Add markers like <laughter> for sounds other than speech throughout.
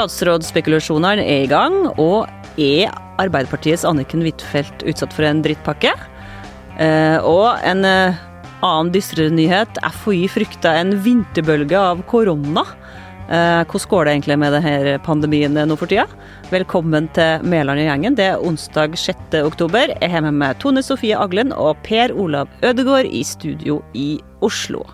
Statsrådsspekulasjonene er i gang, og er Arbeiderpartiets Anniken Huitfeldt utsatt for en drittpakke? Eh, og en eh, annen dystrere nyhet. FHI frykter en vinterbølge av korona. Eh, hvordan går det egentlig med denne pandemien nå for tida? Velkommen til Mæland og gjengen. Det er onsdag 6. oktober. Jeg har med meg Tone Sofie Aglen og Per Olav Ødegård i studio i Oslo.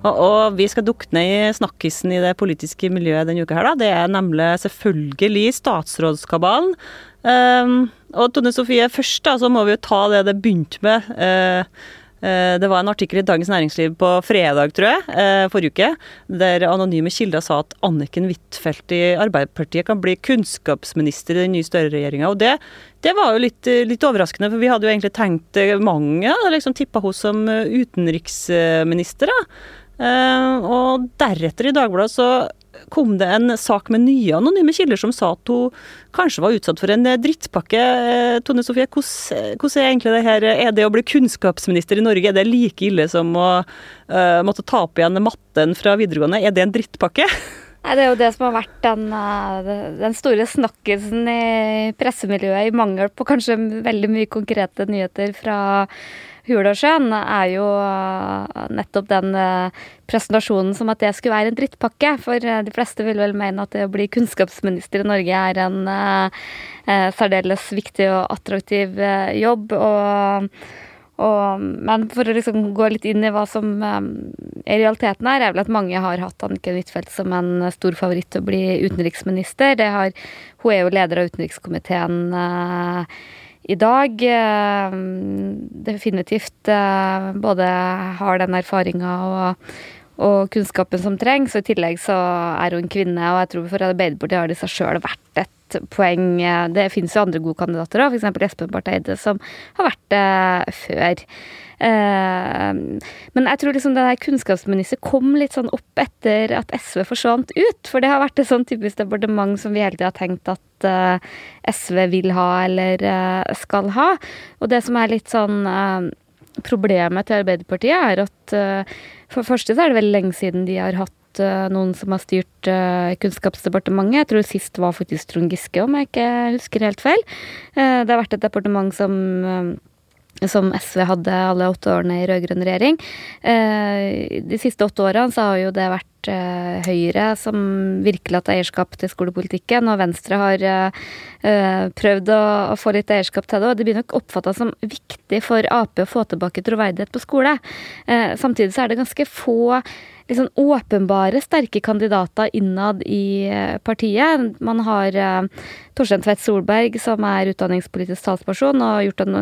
Og, og, vi skal dukke ned i snakkisen i det politiske miljøet denne uka her, da. Det er nemlig selvfølgelig statsrådskabalen. Um, og Tone Sofie, først da, så må vi jo ta det det begynte med. Uh, det var en artikkel i Dagens Næringsliv på fredag, tror jeg, uh, forrige uke, der anonyme kilder sa at Anniken Huitfeldt i Arbeiderpartiet kan bli kunnskapsminister i den nye Støre-regjeringa. Og det, det, var jo litt, litt, overraskende, for vi hadde jo egentlig tenkt mange, liksom tippa henne som utenriksminister. da. Uh, og deretter i Dagbladet så kom det en sak med nye anonyme kilder som sa at hun kanskje var utsatt for en drittpakke. Uh, Tone Sofie, hvordan, hvordan, er egentlig det her? Er det å bli kunnskapsminister i Norge, er det like ille som å uh, måtte ta opp igjen matten fra videregående? Er det en drittpakke? <laughs> Nei, Det er jo det som har vært den, den store snakkisen i pressemiljøet, i mangel på kanskje veldig mye konkrete nyheter fra Hurdalssjøen, er jo eh, nettopp den eh, presentasjonen som at det skulle være en drittpakke. For eh, de fleste vil vel mene at det å bli kunnskapsminister i Norge er en særdeles viktig og attraktiv jobb. og og, men for å liksom gå litt inn i hva som um, er realiteten her, er vel at mange har hatt Anniken Huitfeldt som en stor favoritt til å bli utenriksminister. Har, hun er jo leder av utenrikskomiteen uh, i dag eh, definitivt eh, både har den erfaringa og, og, kunnskapen som trengs. Og i tillegg så er hun kvinne, og jeg tror for Arbeiderpartiet har det i seg sjøl vært et poeng. Det finnes jo andre gode kandidater òg, f.eks. Espen Barth Eide, som har vært det før. Eh, men jeg tror liksom det der kunnskapsminister kom litt sånn opp etter at SV forsvant ut. For det har vært et sånn typisk departement som vi hele tida har tenkt at eh, SV vil ha eller eh, skal ha. Og det som er litt sånn Problemet til Arbeiderpartiet er at for det første så er det veldig lenge siden de har hatt noen som har styrt Kunnskapsdepartementet. Jeg tror sist var faktisk Trond Giske, om jeg ikke husker helt feil. Det har vært et departement som som SV hadde alle åtte årene i rød-grønn regjering. Eh, de siste åtte årene så har jo det vært eh, Høyre som virkelig har hatt eierskap til skolepolitikken, og Venstre har eh, prøvd å få litt eierskap til det. Og det blir nok oppfatta som viktig for Ap å få tilbake troverdighet på skole. Samtidig så er det ganske få liksom åpenbare sterke kandidater innad i partiet. Man har Torstein Tvedt Solberg, som er utdanningspolitisk talsperson og har gjort en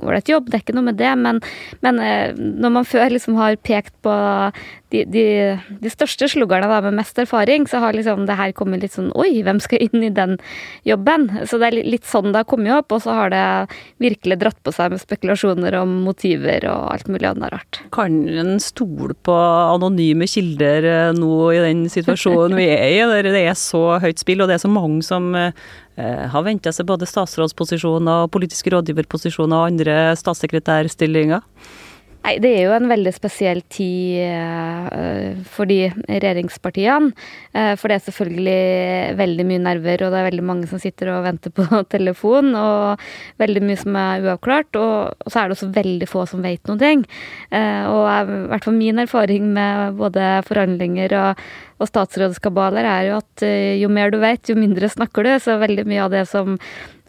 ålreit jobb, det er ikke noe med det, men, men eh, når man før liksom har pekt på de, de, de største sluggerne med mest erfaring, så har liksom det her kommet litt sånn Oi, hvem skal inn i den jobben? Så det er litt sånn det har kommet opp, og så har det virkelig dratt på seg med spekulasjoner om motiver og alt mulig annet rart. Kan en stole på anonyme kilder eh, nå i den situasjonen vi er i, der det er så høyt spill, og det er så mange som har venta seg både statsrådsposisjoner, politiske rådgiverposisjoner og andre statssekretærstillinger? Nei, det er jo en veldig spesiell tid uh, for de regjeringspartiene. Uh, for det er selvfølgelig veldig mye nerver, og det er veldig mange som sitter og venter på <laughs> telefon. Og veldig mye som er uavklart. Og, så er det også veldig få som vet noen ting. Og i hvert fall min erfaring med både forhandlinger og, og statsrådskabaler er jo at jo mer du vet, jo mindre snakker du. Så veldig mye av det som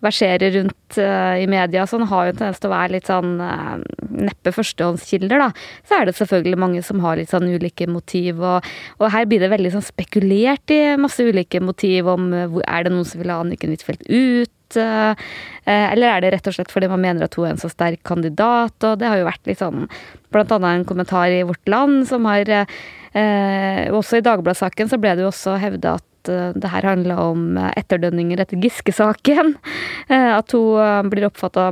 verserer rundt uh, i media sånn, har jo en tendens til å være litt sånn uh, neppe førstehåndskilder, da. Så er det selvfølgelig mange som har litt sånn ulike motiv, og, og her blir det veldig sånn spekulert i masse ulike motiv om uh, er det noen som vil ha Anniken Huitfeldt ut? Eller er det rett og slett fordi man mener at hun er en så sterk kandidat? Og det har jo vært litt sånn Blant annet en kommentar i Vårt Land som har Også i Dagbladet-saken så ble det jo også hevda at Eh, det her handla om eh, etterdønninger etter Giske-saken. <laughs> Eh, at hun ble oppfatta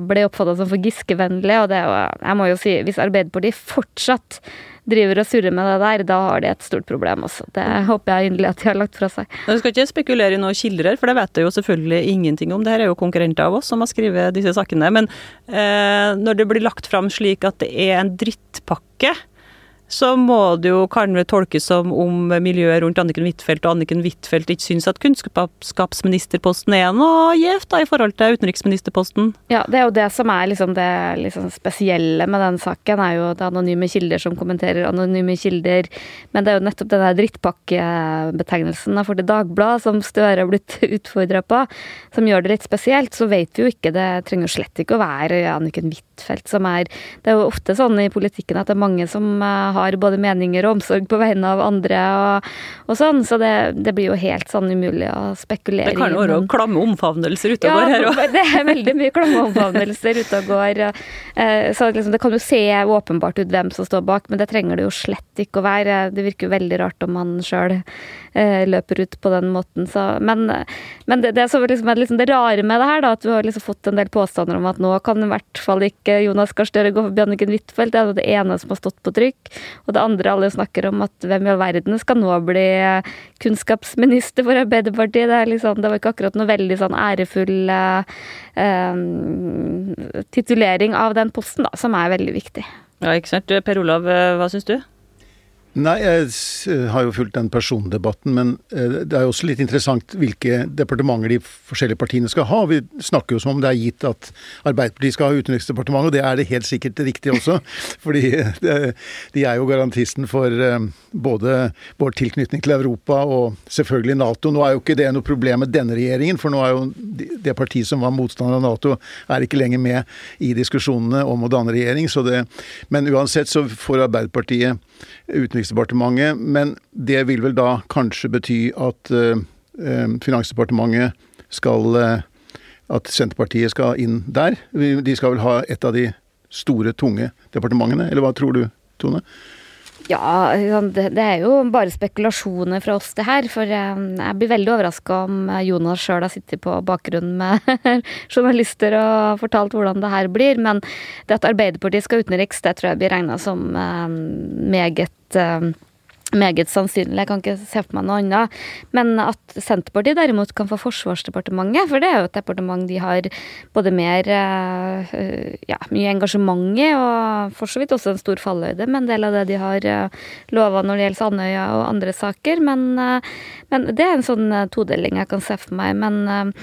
som for Giske-vennlig. Og det, jeg må jo si, hvis Arbeiderpartiet fortsatt driver og surrer med det der, da har de et stort problem også. Det håper jeg inderlig at de har lagt fra seg. Du skal ikke spekulere i noen kilder her, for det vet jeg jo selvfølgelig ingenting om. Det her er jo konkurrenter av oss som har skrevet disse sakene. Men eh, når det blir lagt fram slik at det er en drittpakke så må det jo kan det tolkes som om miljøet rundt Anniken Huitfeldt og Anniken Huitfeldt ikke syns at kunnskapsministerposten er noe gjevt i forhold til utenriksministerposten. Ja, det er jo det som er liksom det liksom spesielle med den saken, er jo det anonyme kilder som kommenterer anonyme kilder. Men det er jo nettopp den der drittpakkebetegnelsen for det Dagbladet som Støre har blitt <laughs> utfordra på, som gjør det litt spesielt. Så vet vi jo ikke, det trenger slett ikke å være Anniken Huitfeldt som er Det er jo ofte sånn i politikken at det er mange som uh, har både meninger og omsorg på vegne av andre og, og sånn, så det, det, blir jo helt sånn umulig å spekulere i. Det kan jo være klamme omfavnelser ute og ja, går her òg. det er veldig mye klamme omfavnelser ute og går. Eh, så liksom, det kan jo se åpenbart ut hvem som står bak, men det trenger det jo slett ikke å være. Det virker jo veldig rart om man sjøl eh, løper ut på den måten. Så, men, men det, det, som liksom er liksom det rare med det her, da, at du har liksom fått en del påstander om at nå kan i hvert fall ikke Jonas Gahr Støre gå for Bjørniken Huitfeldt. Det er det ene som har stått på trykk. Og det andre alle snakker om at hvem i all verden skal nå bli kunnskapsminister for Arbeiderpartiet? Det, liksom, det var ikke akkurat noe veldig sånn ærefull eh, titulering av den posten, da, som er veldig viktig. Ja, ikke sant. Per Olav, eh, hva syns du? Nei, jeg har jo fulgt den persondebatten, men eh, det er jo også litt interessant hvilke departementer de forskjellige partiene skal ha. Vi snakker jo som om det er gitt at Arbeiderpartiet skal ha Utenriksdepartementet, og det er det helt sikkert riktig også. <laughs> Fordi de er jo garantisten for eh, både vår tilknytning til Europa og selvfølgelig Nato. Nå er jo ikke det noe problem med denne regjeringen, for nå er jo det partiet som var motstander av Nato, er ikke lenger med i diskusjonene om å danne regjering. Det, men uansett så får Arbeiderpartiet Utenriksdepartementet, men det vil vel da kanskje bety at uh, Finansdepartementet skal uh, At Senterpartiet skal inn der. De skal vel ha et av de store, tunge departementene, eller hva tror du, Tone? Ja, det, er jo bare spekulasjoner fra oss, det her. For jeg blir veldig overraska om Jonas sjøl har sittet på bakgrunnen med <laughs> journalister og fortalt hvordan det her blir. Men det at Arbeiderpartiet skal utenriks, det tror jeg blir regna som meget meget sannsynlig, jeg kan ikke se for meg noe annet. Men at Senterpartiet derimot kan få Forsvarsdepartementet, for det er jo et departement de har både mer eh, ja, mye engasjement i, og for så vidt også en stor falløyde med en del av det de har eh, lova når det gjelder Andøya og andre saker. Men, eh, men, det er en sånn todeling jeg kan se for meg. men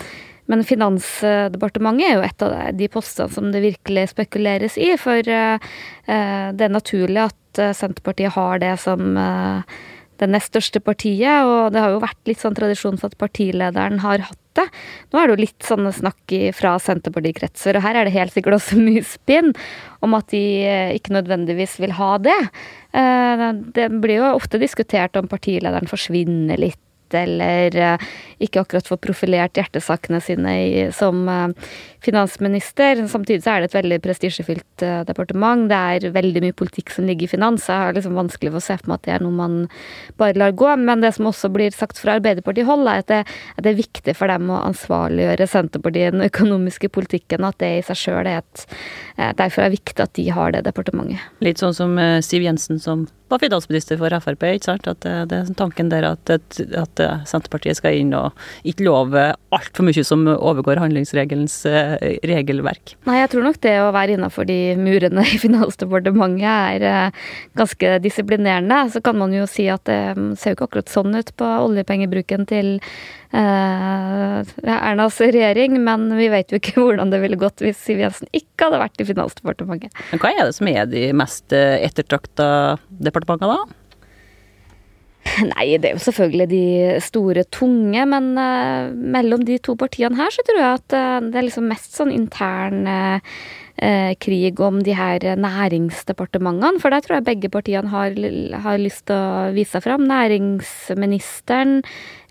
men Finansdepartementet er jo et av de postene som det virkelig spekuleres i. For det er naturlig at Eh, Senterpartiet har det som eh, det nest største partiet, og det har jo vært litt sånn tradisjon for at partilederen har hatt det. Nå er det jo litt sånne snakk fra Senterpartikretser, og her er det helt sikkert også <laughs> mye spinn om at de eh, ikke nødvendigvis vil ha det. Det blir jo ofte diskutert om partilederen forsvinner litt eller eh, ikke akkurat få profilert hjertesakene sine i, som eh, finansminister. Samtidig så er det et veldig prestisjefylt eh, departement. Det er veldig mye politikk som ligger i finans. Jeg har liksom vanskelig for å se for meg at det er noe man bare lar gå. Men det som også blir sagt fra Arbeiderpartiet-hold, er at det, at det, er viktig for dem å ansvarliggjøre Senterpartiet i den økonomiske politikken, at det i seg sjøl er et Derfor er det viktig at de har det departementet. Litt sånn som Siv Jensen som var finansminister for Frp, ikke sant. At det er tanken der at, at Senterpartiet skal inn og ikke love altfor mye som overgår handlingsregelens eh, regelverk. Nei, jeg tror nok det å være innafor de murene i Finansdepartementet er eh, ganske disiplinerende. Så kan man jo si at det ser jo ikke akkurat sånn ut på oljepengebruken til eh, Ernas regjering, men vi vet jo ikke <laughs> hvordan det ville gått hvis Siv Jensen ikke hadde vært i Finansdepartementet. Men hva er det som er de mest ettertrakta departementene, da? <laughs> Nei, det er jo selvfølgelig de store, tunge, men uh, mellom de to partiene her så tror jeg at uh, det er liksom mest sånn intern uh, eh, krig om de her næringsdepartementene. For der tror jeg begge partiene har, har lyst til å vise seg fram. Næringsministeren,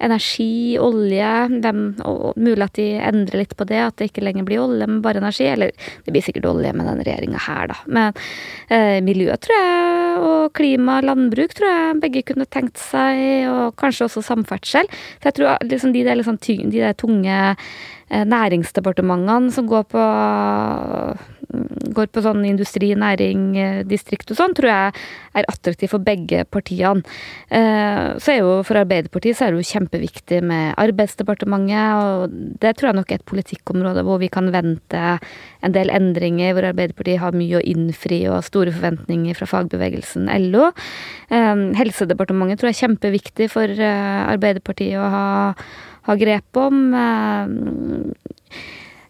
energi, olje. Hvem, og mulig at de endrer litt på det, at det ikke lenger blir olje, men bare energi. Eller det blir sikkert olje med den regjeringa her, da. Men eh, miljø, tror jeg, og klima, landbruk, tror jeg begge kunne tenkt seg, og kanskje også samferdsel. For jeg tror liksom de der, liksom, de der tunge Eh, næringsdepartementene som går på går på sånn industri, næring, distrikt og sånn, tror jeg er attraktiv for begge partiene. Så er jo for Arbeiderpartiet så er det jo kjempeviktig med Arbeidsdepartementet, og det tror jeg nok er et politikkområde hvor vi kan vente en del endringer, hvor Arbeiderpartiet har mye å innfri og store forventninger fra fagbevegelsen LO. Helsedepartementet tror jeg er kjempeviktig for Arbeiderpartiet å ha ha grep om.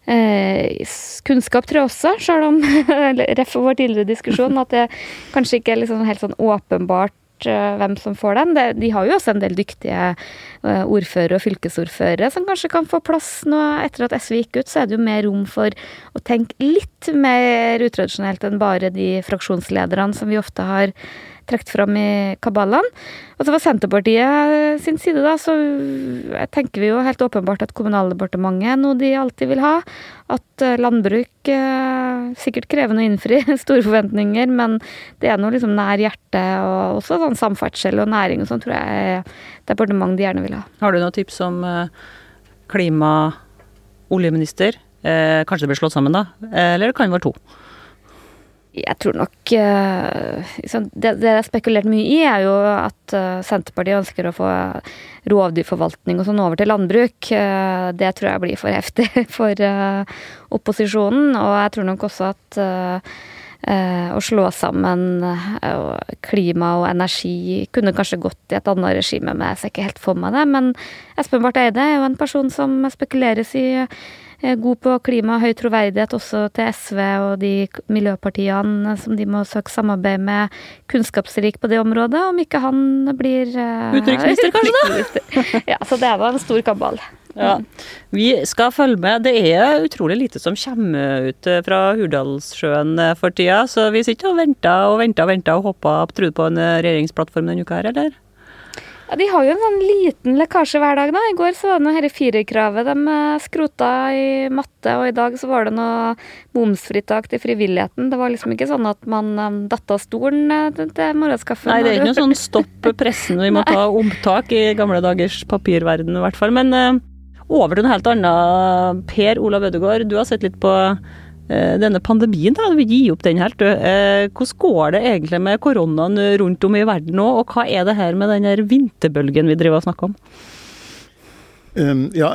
Eh, eh, kunnskap tror jeg også, sjøl om <laughs> Ref vår tidligere diskusjon, at det kanskje ikke er liksom helt sånn åpenbart eh, hvem som får den. De har jo også en del dyktige uh, ordførere og fylkesordførere som kanskje kan få plass nå. Etter at SV gikk ut, så er det jo mer rom for å tenke litt mer utradisjonelt enn bare de fraksjonslederne som vi ofte har trukket fram i kabalaen. Og så var Senterpartiet sin side, da, så tenker vi jo helt åpenbart at Kommunaldepartementet er noe de alltid vil ha. At eh, landbruk eh, sikkert krevende å innfri, <laughs> store forventninger, men det er noe liksom nær hjertet. Og også sånn samferdsel og næring og sånn tror jeg er departement de gjerne vil ha. Har du noen tips om eh, klima- oljeminister? Eh, kanskje det blir slått sammen, da? Eller det kan være to? Jeg tror nok uh, det, det er spekulert mye i, er jo at uh, Senterpartiet ønsker å få rovdyrforvaltning og sånn over til landbruk. Uh, det tror jeg blir for heftig <laughs> for opposisjonen. Og jeg tror nok også at å slå sammen klima og energi kunne kanskje gått i et annet regime, men jeg ser ikke helt for meg det. Men Espen Barth Eide er jo en person som spekuleres i god på klima, høy troverdighet også til SV og de miljøpartiene som de må søke samarbeid med, kunnskapsrik på det området, om ikke han blir uh, Utenriksminister, kanskje? da? <laughs> ja, så det er da en stor kabal. Ja. Vi skal følge med. Det er utrolig lite som kommer ut eh, fra Hurdalssjøen eh, for tida, så vi sitter og venter og venter og venter og håper tror du på en regjeringsplattform denne uka her, eller? Ja, De har jo en sånn liten lekkasje hver dag. da. I går så var det noe dette firerkravet de eh, skrota i matte, og i dag så var det noe momsfritak til frivilligheten. Det var liksom ikke sånn at man um, datt av stolen eh, til morgenskaffen. Nei, det er ikke noe <laughs> sånn stopp pressen, vi må ta omtak i gamle dagers papirverden i hvert fall. Men uh, over til noe helt annet. Per Olav Ødegaard, du har sett litt på Eh, denne pandemien, da, vi gir opp den helt. Eh, hvordan går det egentlig med koronaen rundt om i verden nå, og hva er det her med den vinterbølgen vi driver og snakker om? Ja,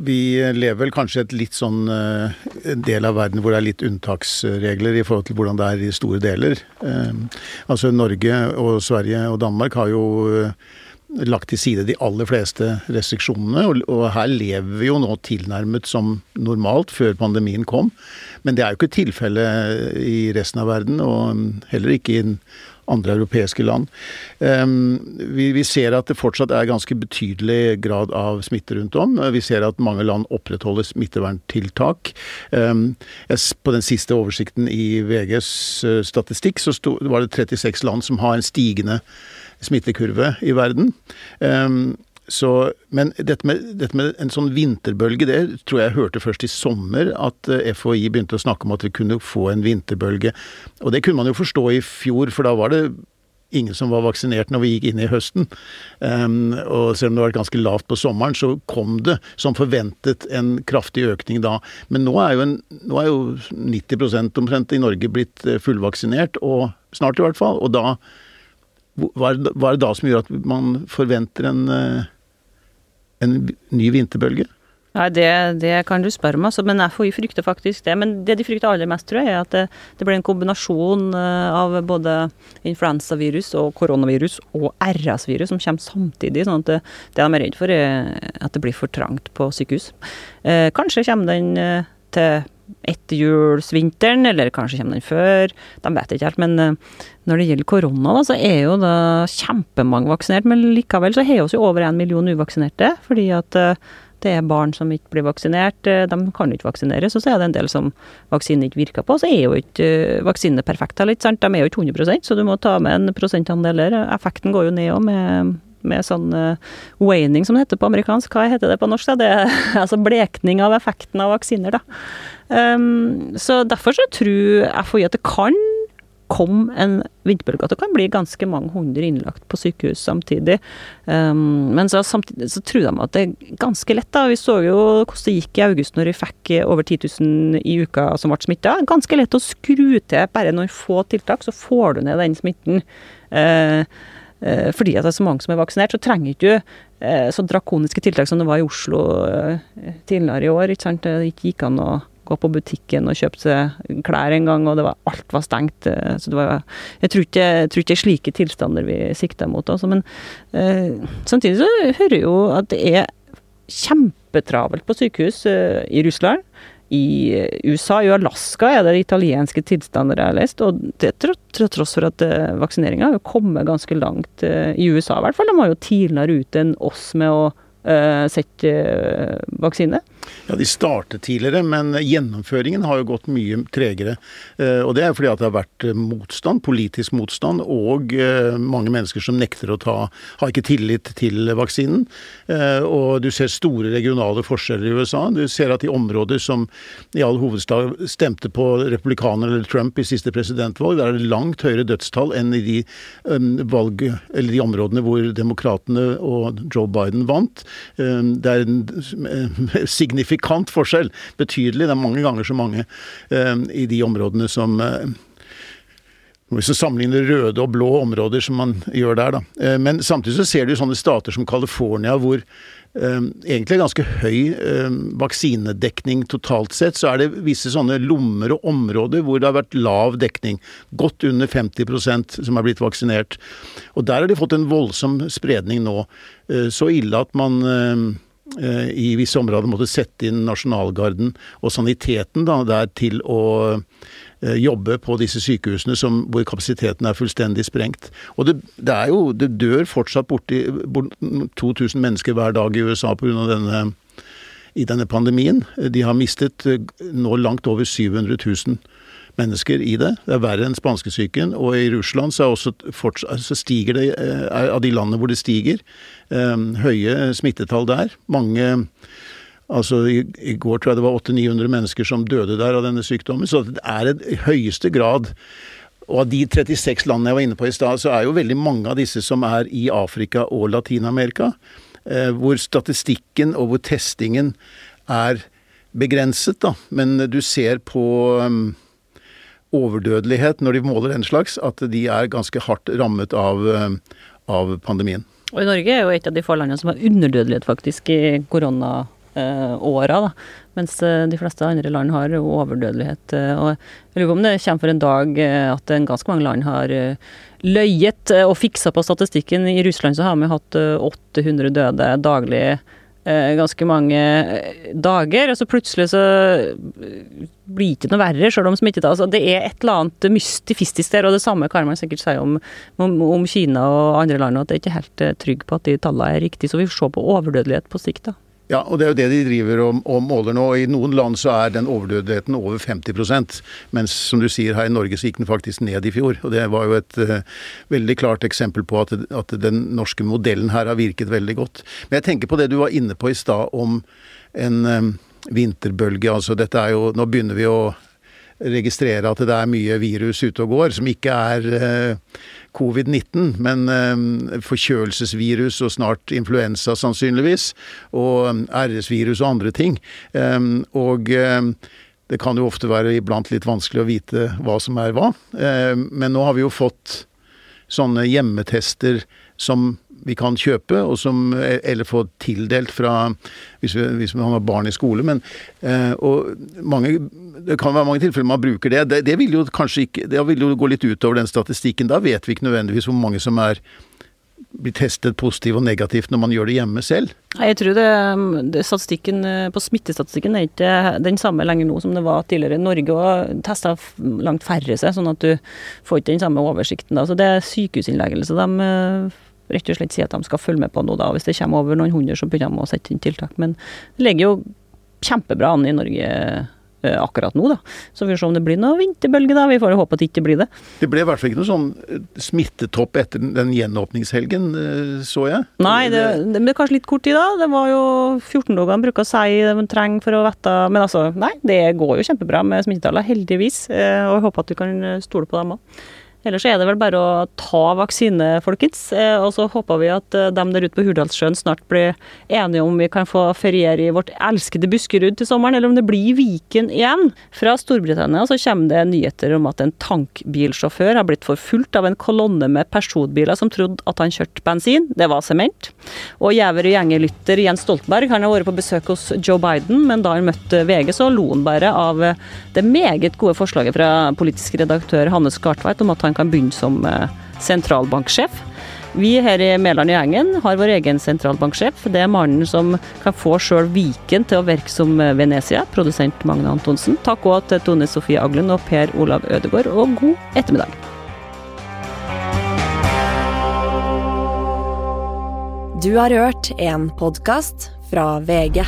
vi lever vel kanskje et litt sånn uh, del av verden hvor det er litt unntaksregler i forhold til hvordan det er i store deler. Altså Norge og Sverige og Danmark har jo lagt til side de aller fleste restriksjonene. Og, og, her lever vi jo nå tilnærmet som normalt før pandemien kom. Men det er jo ikke tilfellet i resten av verden, og heller ikke i andre europeiske land. Um, vi, vi, ser at det fortsatt er ganske betydelig grad av smitte rundt om. Vi ser at mange land opprettholder smitteverntiltak. Um, på den siste oversikten i VGs uh, statistikk så sto, var det 36 land som har en stigende smittekurve i verden. Um, så, men dette med, dette med, en sånn vinterbølge, det tror jeg jeg hørte først i sommer. At eh, FHI begynte å snakke om at vi kunne få en vinterbølge. Og det kunne man jo forstå i fjor, for da var det ingen som var vaksinert når vi gikk inn i høsten. Um, og selv om det var ganske lavt på sommeren, så kom det som forventet en kraftig økning da. Men nå er jo, en, nå er jo 90 omtrent i Norge blitt eh, fullvaksinert, og snart i hvert fall. Og da hva er, det da som gjør at man forventer en, eh, en ny vinterbølge? Nei, det, det, kan du spørre meg, altså, men FHI frykter faktisk det. Men det de frykter aller mest, tror jeg, er at det, det blir en kombinasjon eh, av både influensavirus og koronavirus og RS-virus som kommer samtidig. sånn at det, det de er redd for, er at det blir for trangt på sykehus. Eh, kanskje kommer den eh, til etterjulsvinteren, eller kanskje kommer den før. De vet ikke helt. Men eh, når det gjelder korona, da, så er jo da kjempemange vaksinert. Men likevel så har vi jo over en million uvaksinerte. fordi at eh, det er barn som ikke blir vaksinert. Eh, de kan ikke vaksineres. Og så er det en del som vaksinen ikke virker på. Så er jo ikke vaksinene perfekte. Sant? De er jo ikke 100% så du må ta med en prosentandel der. Effekten går jo ned òg med med sånn uh, waning, som det heter på amerikansk. Hva heter det på norsk? Da? Det er <laughs> altså blekning av effekten av vaksiner, da. Um, så derfor så tror FHI at det kan kom en vinterbølge, at det kan bli ganske mange hundre innlagt på sykehus samtidig. Um, men så, samtidig så tror de at det er ganske lett. da. Vi så jo hvordan det gikk i august når vi fikk over 10 000 i uka som ble smitta. Ganske lett å skru til bare noen få tiltak, så får du ned den smitten. Uh, uh, fordi at det er så mange som er vaksinert, så trenger ikke du uh, så drakoniske tiltak som det var i Oslo tidligere i år. ikke sant? Det gikk an å gå på butikken og kjøpe seg klær en gang, og det var, alt var stengt. Eh, så det var Jeg tror ikke, jeg tror slike tilstander vi sikter mot, altså. Men eh, samtidig så hører jeg jo at det er kjempetravelt på sykehus eh, i Russland. I USA, i Alaska, er det italienske tilstander jeg har lest. Og det til tross for at eh, vaksineringa har kommet ganske langt eh, i USA, i hvert fall. De var jo tidligere ute enn oss med å uh, sett uh, vaksine? Ja, De startet tidligere, men gjennomføringen har jo gått mye tregere. Uh, og Det er fordi at det har vært motstand, politisk motstand, og mange mennesker som nekter å ta Har ikke tillit til vaksinen. Og du ser store regionale forskjeller i USA. Du ser at i områder som i all hovedstad stemte på republikaner eller Trump i siste presidentvalg, der er det langt høyere dødstall enn i de, valg, eller de områdene hvor demokratene og Joe Biden vant. Eh, det er en eh, signifikant forskjell. Betydelig. Det er mange ganger så mange eh, i de områdene som hvis du sammenligner røde og blå områder som man gjør der, da. Men samtidig så ser du sånne stater som California hvor um, egentlig ganske høy um, vaksinedekning totalt sett. Så er det visse sånne lommer og områder hvor det har vært lav dekning. Godt under 50% som er blitt vaksinert. Og der har de fått en voldsom spredning nå. Uh, så ille at man i visse områder måtte sette inn nasjonalgarden og saniteten da, der til å Eh, jobbe på disse sykehusene som, hvor kapasiteten er fullstendig sprengt. Og det, det, er jo, det dør fortsatt borti bort 2000 mennesker hver dag i USA pga. denne i denne pandemien. De har mistet eh, nå langt over 700 000 mennesker i det. Det er verre enn spanskesyken. Og i Russland så, fortsatt, så stiger det, eh, av de landene hvor det stiger, høye smittetall der. Mange Altså i, i, går tror jeg det var 800-900 mennesker som døde der av denne sykdommen. Så det er i høyeste grad Og av de 36 landene jeg var inne på i stad, så er jo veldig mange av disse som er i Afrika og Latin-Amerika. Eh, hvor statistikken og hvor testingen er begrenset, da. Men du ser på um, overdødelighet når de måler den slags, at de er ganske hardt rammet av, um, av pandemien. Og i Norge er jo et av de få landene som har underdødelighet faktisk i korona eh, da. Mens eh, de fleste andre land har overdødelighet. Eh, og jeg lurer på om det kommer for en dag at at ganske mange land har løyet og fiksa på statistikken. I Russland så har vi hatt 800 døde daglig ganske mange dager, og så plutselig så blir det ikke noe verre, selv om smittetall altså, Det er et eller annet mystifistisk der, og det samme kan man sikkert si om, om, om Kina og andre land, at det er ikke helt trygg på at de tallene er riktige. Så vi får se på overdødelighet på sikt, da. Ja, og det er jo det de driver og, og måler nå. I noen land så er den overdødeligheten over 50% mens som du sier her i Norge så gikk den faktisk ned i fjor. Og det var jo et uh, veldig klart eksempel på at, at, den norske modellen her har virket veldig godt. Men jeg tenker på det du var inne på i stad om en um, vinterbølge. Altså dette er jo Nå begynner vi å registrere at det er mye virus ute og går, som ikke er uh, covid-19, men uh, forkjølelsesvirus og snart influensa sannsynligvis, og um, RS-virus og andre ting. Og det kan jo ofte være iblant litt vanskelig å vite hva som er hva, men nå har vi jo fått sånne hjemmetester som vi kan kjøpe, som, eller få tildelt fra hvis vi, hvis man har barn i skole. Men, eh, og mange, det kan være mange tilfeller man bruker det. det. Det, vil jo kanskje ikke, det vil jo gå litt utover den statistikken. Da vet vi ikke nødvendigvis hvor mange som er blir testet positivt og negativt når man gjør det hjemme selv? Jeg tror det, det statistikken på smittestatistikken er ikke den samme lenger nå som det var tidligere. Norge og testa langt færre seg, sånn at du får ikke den samme oversikten. Da. Så det er sykehusinnleggelse de eh, rett og slett si at de skal følge med på noe da. Hvis det kommer over noen hundre, så begynner de å sette inn tiltak. Men det ligger jo kjempebra an i Norge eh, akkurat nå, da. Så vi får se om det blir noe vinterbølge, da. Vi får håpe at det ikke blir det. Det ble i hvert fall ikke noe sånn eh, smittetopp etter den gjenåpningshelgen, eh, så jeg. Nei, det, det ble kanskje litt kort tid da. Det var jo 14 dager de bruker å si de trenger for å vite Men altså, nei, det går jo kjempebra med smittetallene, heldigvis. Og jeg håper at vi kan stole på dem òg. Ellers er det vel bare å ta vaksine, folkens. Eh, og så håper vi at dem der ute på Hurdalssjøen snart blir enige om vi kan få feriere i vårt elskede Buskerud til sommeren, eller om det blir Viken igjen. Fra Storbritannia så kommer det nyheter om at en tankbilsjåfør har blitt forfulgt av en kolonne med personbiler som trodde at han kjørte bensin. Det var sement. Og gjever og gjengerlytter Jens Stoltenberg han har vært på besøk hos Joe Biden, men da han møtte VG, så lo han bare av det meget gode forslaget fra politisk redaktør Hanne Skartveit om at han han kan begynne som eh, sentralbanksjef. Vi her i Mæland i gjengen har vår egen sentralbanksjef. Det er mannen som kan få sjøl Viken til å virke som eh, Venezia, produsent Magne Antonsen. Takk òg til Tone Sofie Aglen og Per Olav Ødegård, og god ettermiddag. Du har hørt en podkast fra VG.